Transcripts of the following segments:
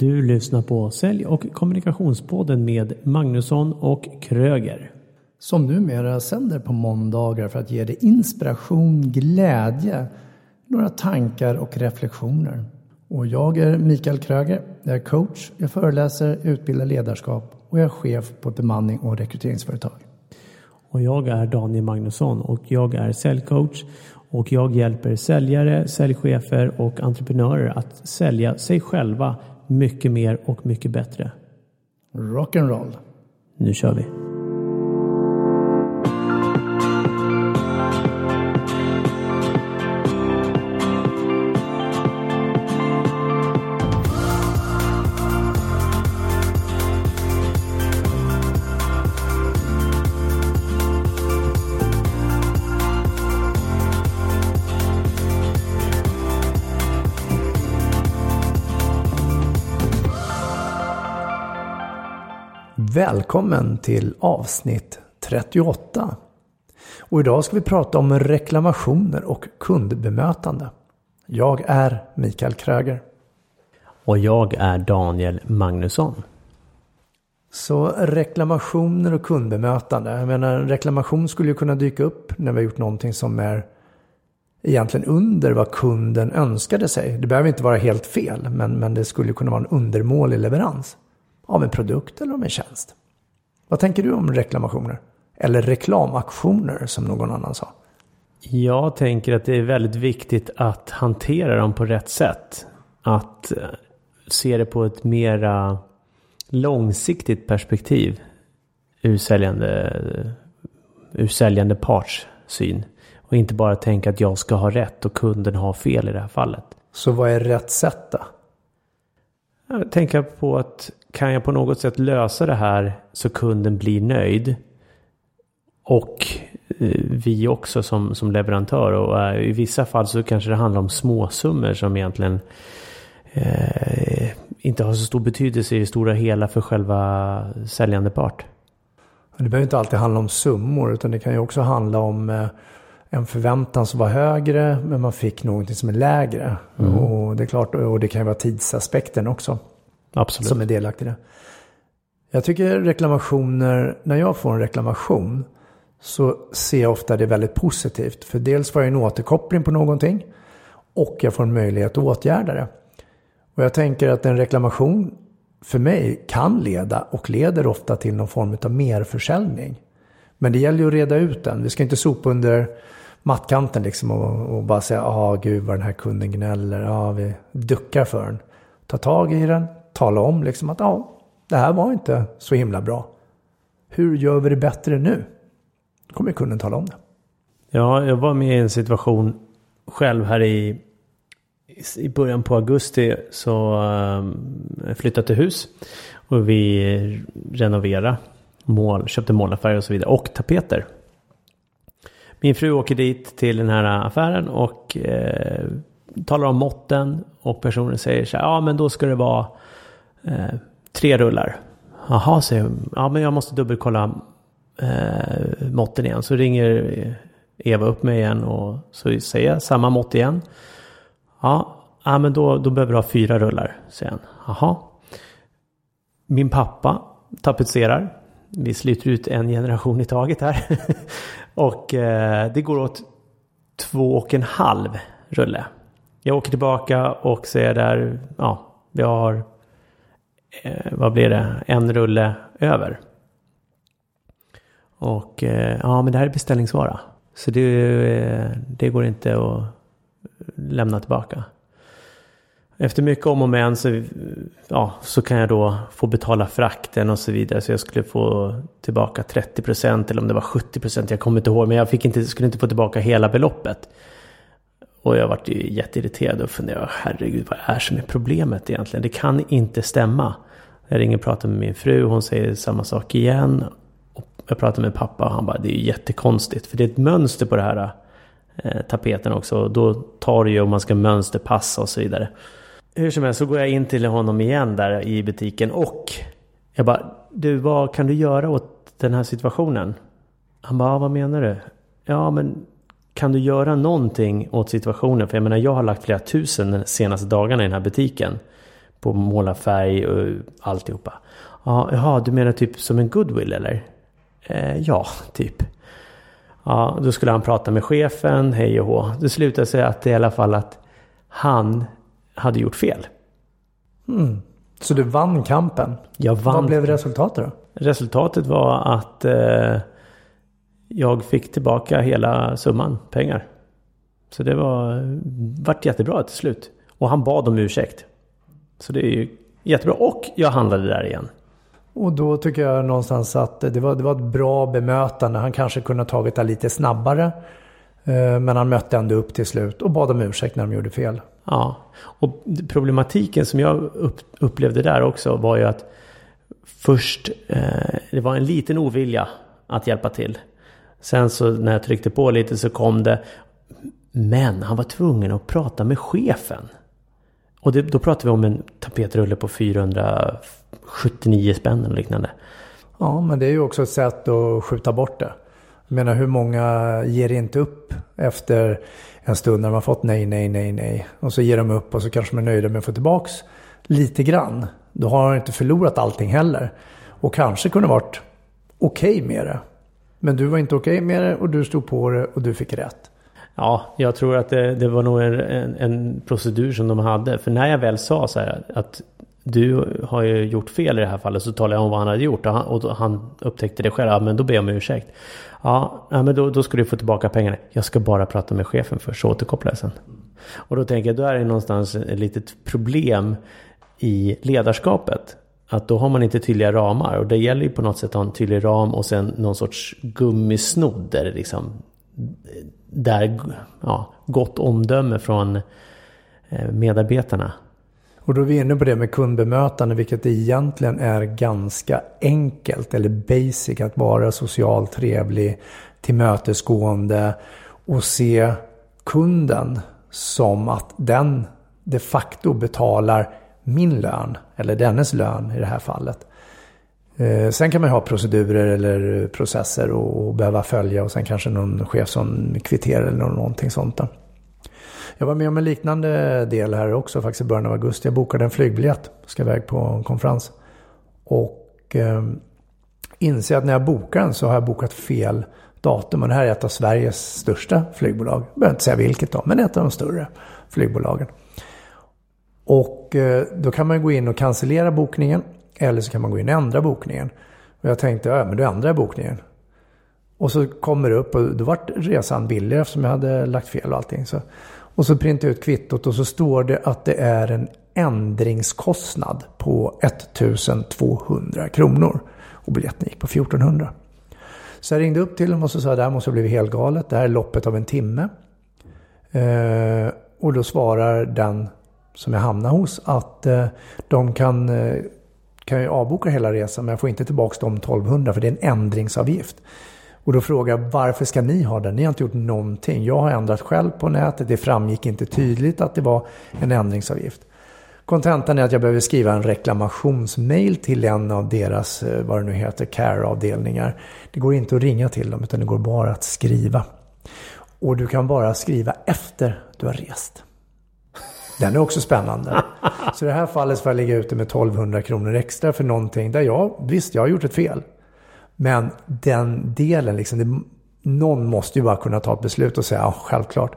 Du lyssnar på Sälj och kommunikationspodden med Magnusson och Kröger. Som numera sänder på måndagar för att ge dig inspiration, glädje, några tankar och reflektioner. Och jag är Mikael Kröger. Jag är coach, jag föreläser, utbildar ledarskap och jag är chef på ett bemanning och rekryteringsföretag. Och jag är Daniel Magnusson och jag är säljcoach och jag hjälper säljare, säljchefer och entreprenörer att sälja sig själva mycket mer och mycket bättre. Rock'n'roll. Nu kör vi! Välkommen till avsnitt 38. Och idag ska vi prata om reklamationer och kundbemötande. Jag är Mikael Kröger. Och jag är Daniel Magnusson. Så reklamationer och kundbemötande. Jag menar, en reklamation skulle ju kunna dyka upp när vi har gjort någonting som är egentligen under vad kunden önskade sig. Det behöver inte vara helt fel, men, men det skulle kunna vara en undermålig leverans av en produkt eller om en tjänst. Vad tänker du om reklamationer? Eller reklamaktioner som någon annan sa. Jag tänker att det är väldigt viktigt att hantera dem på rätt sätt. Att eh, se det på ett mera långsiktigt perspektiv ur säljande, ur säljande parts syn. Och inte bara tänka att jag ska ha rätt och kunden har fel i det här fallet. Så vad är rätt sätt då? Tänker på att kan jag på något sätt lösa det här så kunden blir nöjd och eh, vi också som, som leverantör och äh, i vissa fall så kanske det handlar om småsummor som egentligen eh, inte har så stor betydelse i det stora hela för själva säljande part. Det behöver inte alltid handla om summor utan det kan ju också handla om eh, en förväntan som var högre men man fick någonting som är lägre. Mm. Och det är klart, och det kan ju vara tidsaspekten också. Absolut. Som är delaktig i det. Jag tycker reklamationer, när jag får en reklamation så ser jag ofta det väldigt positivt. För dels får jag en återkoppling på någonting och jag får en möjlighet att åtgärda det. Och jag tänker att en reklamation för mig kan leda och leder ofta till någon form av merförsäljning. Men det gäller ju att reda ut den. Vi ska inte sopa under mattkanten liksom och, och bara säga, ja ah, gud vad den här kunden gnäller, ja ah, vi duckar för den. Ta tag i den, tala om liksom att ja, det här var inte så himla bra. Hur gör vi det bättre nu? Då kommer kunden tala om det. Ja, jag var med i en situation själv här i, i början på augusti. Så um, jag flyttade till hus. Och vi renoverade. Mål, köpte målarfärg och så vidare. Och tapeter. Min fru åker dit till den här affären och eh, talar om måtten. Och personen säger så här, ja men då ska det vara eh, tre rullar. Jaha, säger jag. Ja, men jag måste dubbelkolla eh, måtten igen. Så ringer Eva upp mig igen och så säger jag samma mått igen. Ja, ja men då, då behöver du ha fyra rullar, säger han. Jaha. Min pappa tapetserar. Vi sliter ut en generation i taget här. och eh, det går åt två och en halv rulle. Jag åker tillbaka och säger där, ja, vi har eh, vad blir det, en rulle över. Och eh, ja, men det här är beställningsvara. Så det, eh, det går inte att lämna tillbaka. Efter mycket om och men så, ja, så kan jag då få betala frakten och så vidare. Så jag skulle få tillbaka 30 procent eller om det var 70 procent. Jag kommer inte ihåg. Men jag fick inte, skulle inte få tillbaka hela beloppet. Och jag vart ju jätteirriterad och funderade, herregud vad är som är problemet egentligen? Det kan inte stämma. Jag ringer och pratar med min fru, hon säger samma sak igen. Och jag pratar med pappa och han bara, det är ju jättekonstigt. För det är ett mönster på det här eh, tapeten också. Och Då tar det ju om man ska mönsterpassa och så vidare. Hur som helst så går jag in till honom igen där i butiken och jag bara, du vad kan du göra åt den här situationen? Han bara, vad menar du? Ja men kan du göra någonting åt situationen? För jag menar, jag har lagt flera tusen de senaste dagarna i den här butiken. på målarfärg och alltihopa. Ja, jaha, du menar typ som en goodwill eller? Eh, ja, typ. Ja, då skulle han prata med chefen, hej och hå. Det slutade sig att i alla fall att han hade gjort fel. Mm. Så du vann kampen? Jag vann. Vad blev resultatet då? Resultatet var att eh, jag fick tillbaka hela summan pengar. Så det var, vart jättebra till slut. Och han bad om ursäkt. Så det är ju jättebra. Och jag handlade där igen. Och då tycker jag någonstans att det var, det var ett bra bemötande. Han kanske kunde ha tagit det lite snabbare. Eh, men han mötte ändå upp till slut och bad om ursäkt när de gjorde fel. Ja, och problematiken som jag upplevde där också var ju att först, eh, det var en liten ovilja att hjälpa till. Sen så när jag tryckte på lite så kom det. Men han var tvungen att prata med chefen. Och det, då pratade vi om en tapetrulle på 479 spänn eller liknande. Ja, men det är ju också ett sätt att skjuta bort det. Jag menar hur många ger inte upp efter en stund när de har fått nej, nej, nej, nej. Och så ger de upp och så kanske de är nöjda med att få tillbaks lite grann. Då har de inte förlorat allting heller. Och kanske kunde varit okej okay med det. Men du var inte okej okay med det och du stod på det och du fick rätt. Ja, jag tror att det, det var nog en, en, en, procedur som de hade. För när jag väl sa så här att du har ju gjort fel i det här fallet så talade jag om vad han hade gjort och han, och han upptäckte det själv. Ja, men då ber jag om ursäkt. Ja, men då, då ska du få tillbaka pengarna. Jag ska bara prata med chefen först så återkopplar jag sen. Och då tänker jag, då är det någonstans ett litet problem i ledarskapet. Att då har man inte tydliga ramar och det gäller ju på något sätt att ha en tydlig ram och sen någon sorts gummisnodd där det liksom där ja, gott omdöme från eh, medarbetarna. Och då är vi inne på det med kundbemötande, vilket egentligen är ganska enkelt eller basic att vara socialt trevlig, tillmötesgående och se kunden som att den de facto betalar min lön, eller dennes lön i det här fallet. Eh, sen kan man ha procedurer eller processer och, och behöva följa och sen kanske någon chef som kvitterar eller någonting sånt. Där. Jag var med om en liknande del här också faktiskt i början av augusti. Jag bokade en flygbiljett, ska iväg på en konferens. Och eh, inser att när jag bokar den så har jag bokat fel datum. Och det här är ett av Sveriges största flygbolag. Jag behöver inte säga vilket då, men ett av de större flygbolagen. Och och eh, då kan man gå in och cancellera bokningen. Eller så kan man gå in och ändra bokningen. Och jag tänkte, ja men då ändrar jag bokningen. Och så kommer det upp och då vart resan billigare eftersom jag hade lagt fel och allting. Så, och så printar jag ut kvittot och så står det att det är en ändringskostnad på 1200 kronor. Och biljetten gick på 1400. Så jag ringde upp till dem och så sa det här måste ha blivit helt galet. Det här är loppet av en timme. Eh, och då svarar den som jag hamnar hos att eh, de kan, eh, kan jag avboka hela resan men jag får inte tillbaka de 1200 för det är en ändringsavgift. Och då frågar jag varför ska ni ha den? Ni har inte gjort någonting. Jag har ändrat själv på nätet. Det framgick inte tydligt att det var en ändringsavgift. Kontentan är att jag behöver skriva en reklamationsmail till en av deras, eh, vad det nu heter, care-avdelningar. Det går inte att ringa till dem utan det går bara att skriva. Och du kan bara skriva efter du har rest. Den är också spännande. Så i det här fallet får jag ligga ute med 1200 kronor extra för någonting där jag, visst jag har gjort ett fel. Men den delen, liksom, det, någon måste ju bara kunna ta ett beslut och säga ja, självklart,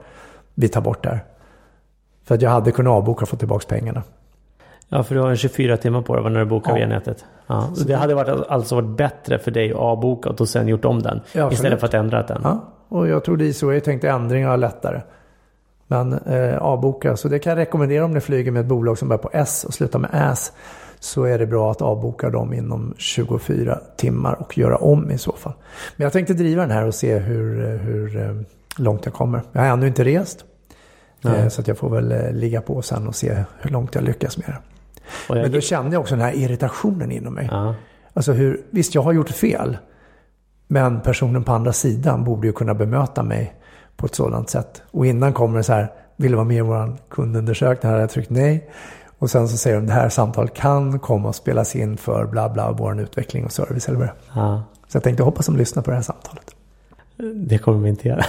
vi tar bort det här. För att jag hade kunnat avboka och få tillbaka pengarna. Ja, för du har en 24 timmar på dig när du bokar ja. via nätet. Ja. Så det hade varit, alltså varit bättre för dig att avboka och sen gjort om den. Ja, istället för att ändra den. Ja, och jag trodde ISO, jag tänkte ändringar lättare. Men eh, avboka, så det kan jag rekommendera om ni flyger med ett bolag som börjar på S och slutar med AS så är det bra att avboka dem inom 24 timmar och göra om i så fall. Men jag tänkte driva den här och se hur, hur eh, långt jag kommer. Jag har ännu inte rest. Nej. Så att jag får väl eh, ligga på sen och se hur långt jag lyckas med det. Jag... Men då kände jag också den här irritationen inom mig. Ja. Alltså hur, visst jag har gjort fel. Men personen på andra sidan borde ju kunna bemöta mig på ett sådant sätt. Och innan kommer det så här, vill du vara med i vår kundundersökning? Här har jag tryckt nej. Och sen så säger de det här samtalet kan komma att spelas in för bla bla vår utveckling och service eller vad det ja. Så jag tänkte hoppas de lyssnar på det här samtalet. Det kommer vi inte göra.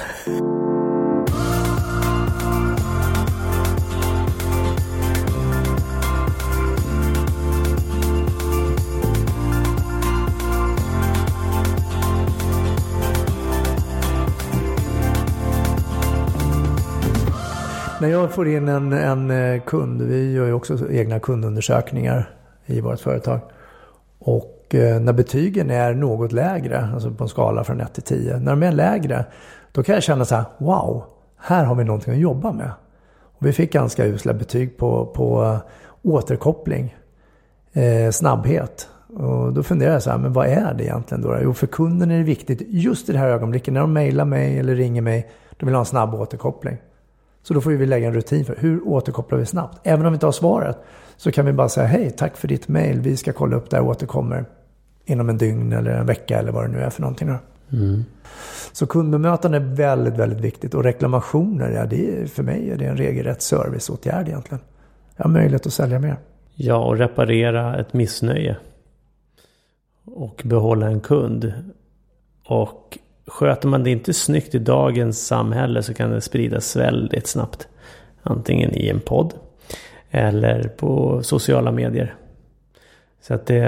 När jag får in en, en eh, kund, vi gör ju också egna kundundersökningar i vårt företag. Och eh, när betygen är något lägre, alltså på en skala från 1 till 10. När de är lägre, då kan jag känna så här, wow, här har vi någonting att jobba med. Och vi fick ganska usla betyg på, på eh, återkoppling, eh, snabbhet. Och då funderar jag så här, men vad är det egentligen då? Jo, för kunden är det viktigt just i det här ögonblicket när de mejlar mig eller ringer mig. De vill ha en snabb återkoppling. Så då får vi lägga en rutin för hur återkopplar vi snabbt? Även om vi inte har svaret så kan vi bara säga hej, tack för ditt mejl. Vi ska kolla upp det och återkommer inom en dygn eller en vecka eller vad det nu är för någonting. Mm. Så kundbemötande är väldigt, väldigt viktigt. Och reklamationer, ja, det är, för mig är det en regelrätt serviceåtgärd egentligen. Jag har möjlighet att sälja mer. Ja, och reparera ett missnöje. Och behålla en kund. Och sköter man det inte snyggt i dagens samhälle så kan det spridas väldigt snabbt. Antingen i en podd eller på sociala medier. Så att det,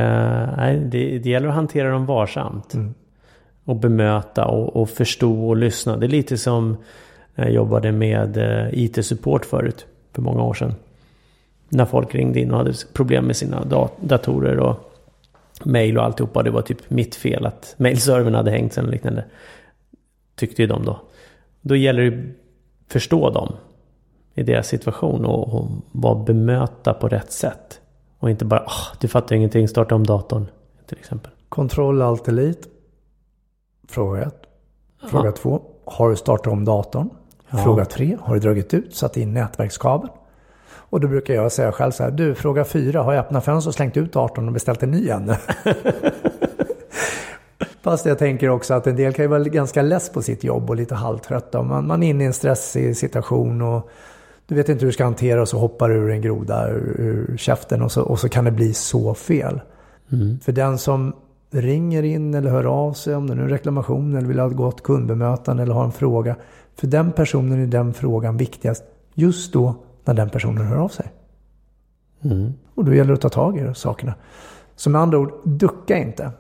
nej, det, det gäller att hantera dem varsamt. Mm. Och bemöta och, och, förstå och lyssna. Det är lite som när jag jobbade med eh, IT-support förut. För många år sedan. När folk ringde in och hade problem med sina datorer och mail och alltihopa. Det var typ mitt fel att mailservern hade hängt sen och liknande. Tyckte ju de då. Då gäller det att förstå dem i deras situation och, och vara bemöta på rätt sätt. Och inte bara oh, du fattar ingenting, starta om datorn. Till exempel. Kontroll allt elit. Fråga ett. Fråga Aha. två. Har du startat om datorn? Ja. Fråga tre. Har du dragit ut, satt in nätverkskabel? Och då brukar jag säga själv så här. Du, fråga fyra. Har jag öppnat fönstret och slängt ut datorn och beställt en ny ännu? Fast jag tänker också att en del kan ju vara ganska less på sitt jobb och lite halvtrötta. Man, man är inne i en stressig situation och du vet inte hur du ska hantera och så hoppar ur en groda ur, ur käften och så, och så kan det bli så fel. Mm. För den som ringer in eller hör av sig om det nu är en reklamation eller vill ha ett gott kundbemötande eller har en fråga. För den personen är den frågan viktigast just då när den personen hör av sig. Mm. Och då gäller det att ta tag i sakerna. Så med andra ord, ducka inte.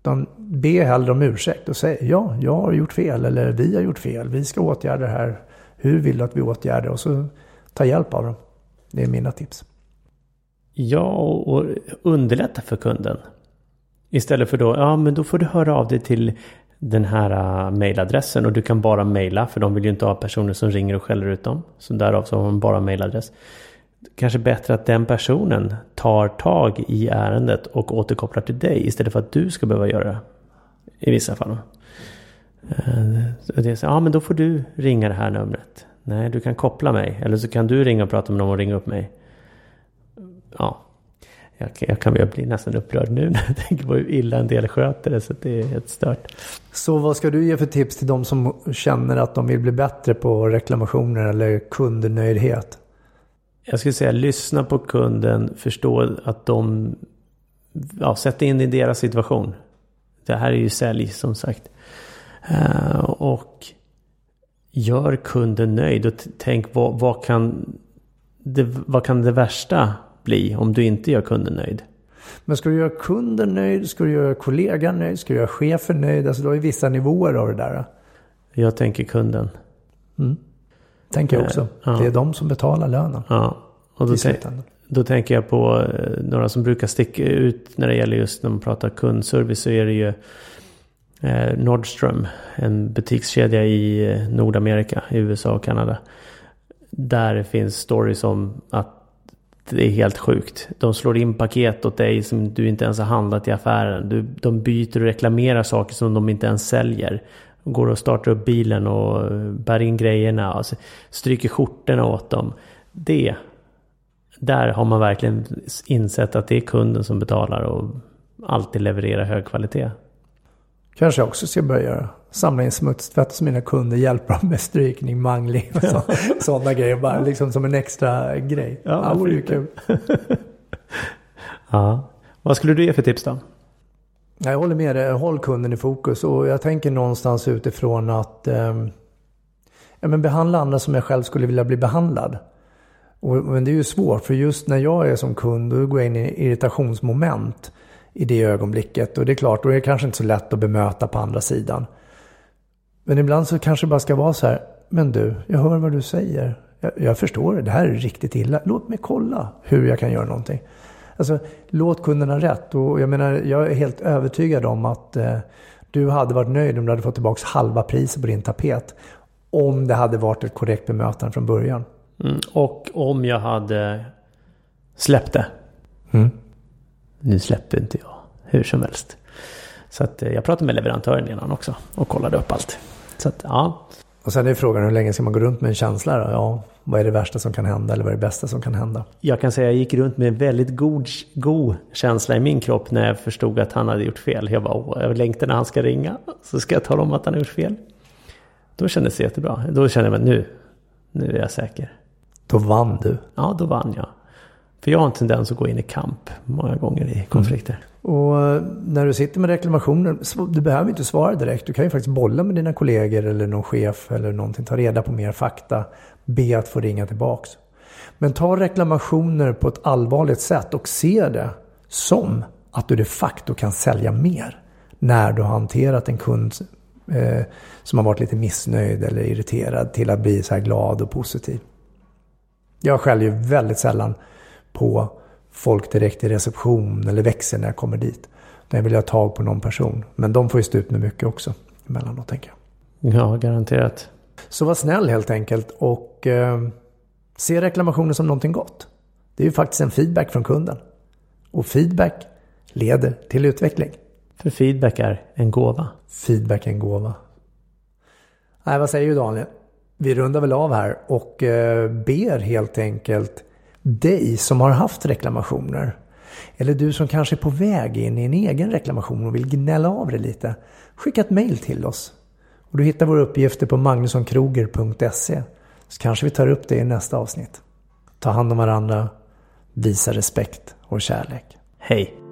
Utan be hellre om ursäkt och säg ja, jag har gjort fel eller vi har gjort fel. Vi ska åtgärda det här. Hur vill du att vi åtgärdar? Och så ta hjälp av dem. Det är mina tips. Ja, och underlätta för kunden. Istället för då, ja men då får du höra av dig till den här uh, mailadressen och du kan bara mejla för de vill ju inte ha personer som ringer och skäller ut dem. Så därav så har de bara mailadress. Kanske bättre att den personen tar tag i ärendet och återkopplar till dig istället för att du ska behöva göra det. I vissa fall. Uh, det är så, ja men då får du ringa det här numret. Nej, du kan koppla mig. Eller så kan du ringa och prata med någon och ringa upp mig. Ja, jag, jag kan bli nästan upprörd nu när jag tänker på hur illa en del sköter det. Så det är helt stört. Så vad ska du ge för tips till de som känner att de vill bli bättre på reklamationer eller kundnöjdhet? Jag skulle säga lyssna på kunden, förstå att de... Ja, sätt in i deras situation. Det här är ju sälj som sagt. Uh, och gör kunden nöjd och tänk vad, vad, kan det, vad kan det värsta bli om du inte gör kunden nöjd. Men ska du göra kunden nöjd? Ska du göra kollegan nöjd? Ska du göra chefen nöjd? Alltså du har ju vissa nivåer av det där. Jag tänker kunden. Mm. Tänker jag också. Eh, ja. Det är de som betalar lönen. Ja. Och då, då tänker jag på eh, några som brukar sticka ut när det gäller just när man pratar kundservice. Så är det ju eh, Nordstrom. En butikskedja i eh, Nordamerika, i USA och Kanada. Där finns stories om att det är helt sjukt. De slår in paket åt dig som du inte ens har handlat i affären. Du, de byter och reklamerar saker som de inte ens säljer. De går och startar upp bilen och eh, bär in grejerna. Och stryker skjortorna åt dem. Det. Där har man verkligen insett att det är kunden som betalar och alltid levererar hög kvalitet. Kanske jag också ska börja samla in smutstvätt hos mina kunder, hjälpa dem med strykning, mangling och så, sådana grejer. Bara liksom som en extra grej. Ja, det vore ju kul. ja. Vad skulle du ge för tips då? Jag håller med dig. Håll kunden i fokus. Och jag tänker någonstans utifrån att eh, ja, men behandla andra som jag själv skulle vilja bli behandlad. Och, men det är ju svårt. För just när jag är som kund då går jag in i irritationsmoment i det ögonblicket. Och det är klart, då är det kanske inte så lätt att bemöta på andra sidan. Men ibland så kanske det bara ska vara så här. Men du, jag hör vad du säger. Jag, jag förstår det, det här är riktigt illa. Låt mig kolla hur jag kan göra någonting. Alltså, låt kunderna rätt. Och jag menar, jag är helt övertygad om att eh, du hade varit nöjd om du hade fått tillbaka halva priset på din tapet. Om det hade varit ett korrekt bemötande från början. Mm, och om jag hade släppt det. Mm. Nu släpper inte jag hur som helst. Så att eh, jag pratade med leverantören innan också och kollade upp allt. Så att ja. Och sen är frågan hur länge ska man gå runt med en känsla då? Ja, vad är det värsta som kan hända eller vad är det bästa som kan hända? Jag kan säga att jag gick runt med en väldigt god, god känsla i min kropp när jag förstod att han hade gjort fel. Jag bara, åh, jag längtar när han ska ringa. Så ska jag tala om att han har gjort fel. Då kändes det jättebra. Då kände jag nu, nu är jag säker. Då vann du. Ja, då vann jag. För jag har en tendens att gå in i kamp många gånger i konflikter. Mm. Och eh, när du sitter med reklamationer, du behöver inte svara direkt. Du kan ju faktiskt bolla med dina kollegor eller någon chef eller någonting. Ta reda på mer fakta. Be att få ringa tillbaks. Men ta reklamationer på ett allvarligt sätt och se det som att du de facto kan sälja mer. När du har hanterat en kund eh, som har varit lite missnöjd eller irriterad till att bli så här glad och positiv. Jag skäljer väldigt sällan på folk direkt i reception eller växel när jag kommer dit. När jag vill ha tag på någon person. Men de får ju stå ut med mycket också emellanåt tänker jag. Ja, garanterat. Så var snäll helt enkelt och eh, se reklamationer som någonting gott. Det är ju faktiskt en feedback från kunden. Och feedback leder till utveckling. För feedback är en gåva. Feedback är en gåva. Nej, vad säger du Daniel? Vi rundar väl av här och eh, ber helt enkelt dig som har haft reklamationer. Eller du som kanske är på väg in i en egen reklamation och vill gnälla av det lite. Skicka ett mail till oss. Och du hittar våra uppgifter på magnussonkroger.se. Så kanske vi tar upp det i nästa avsnitt. Ta hand om varandra. Visa respekt och kärlek. Hej!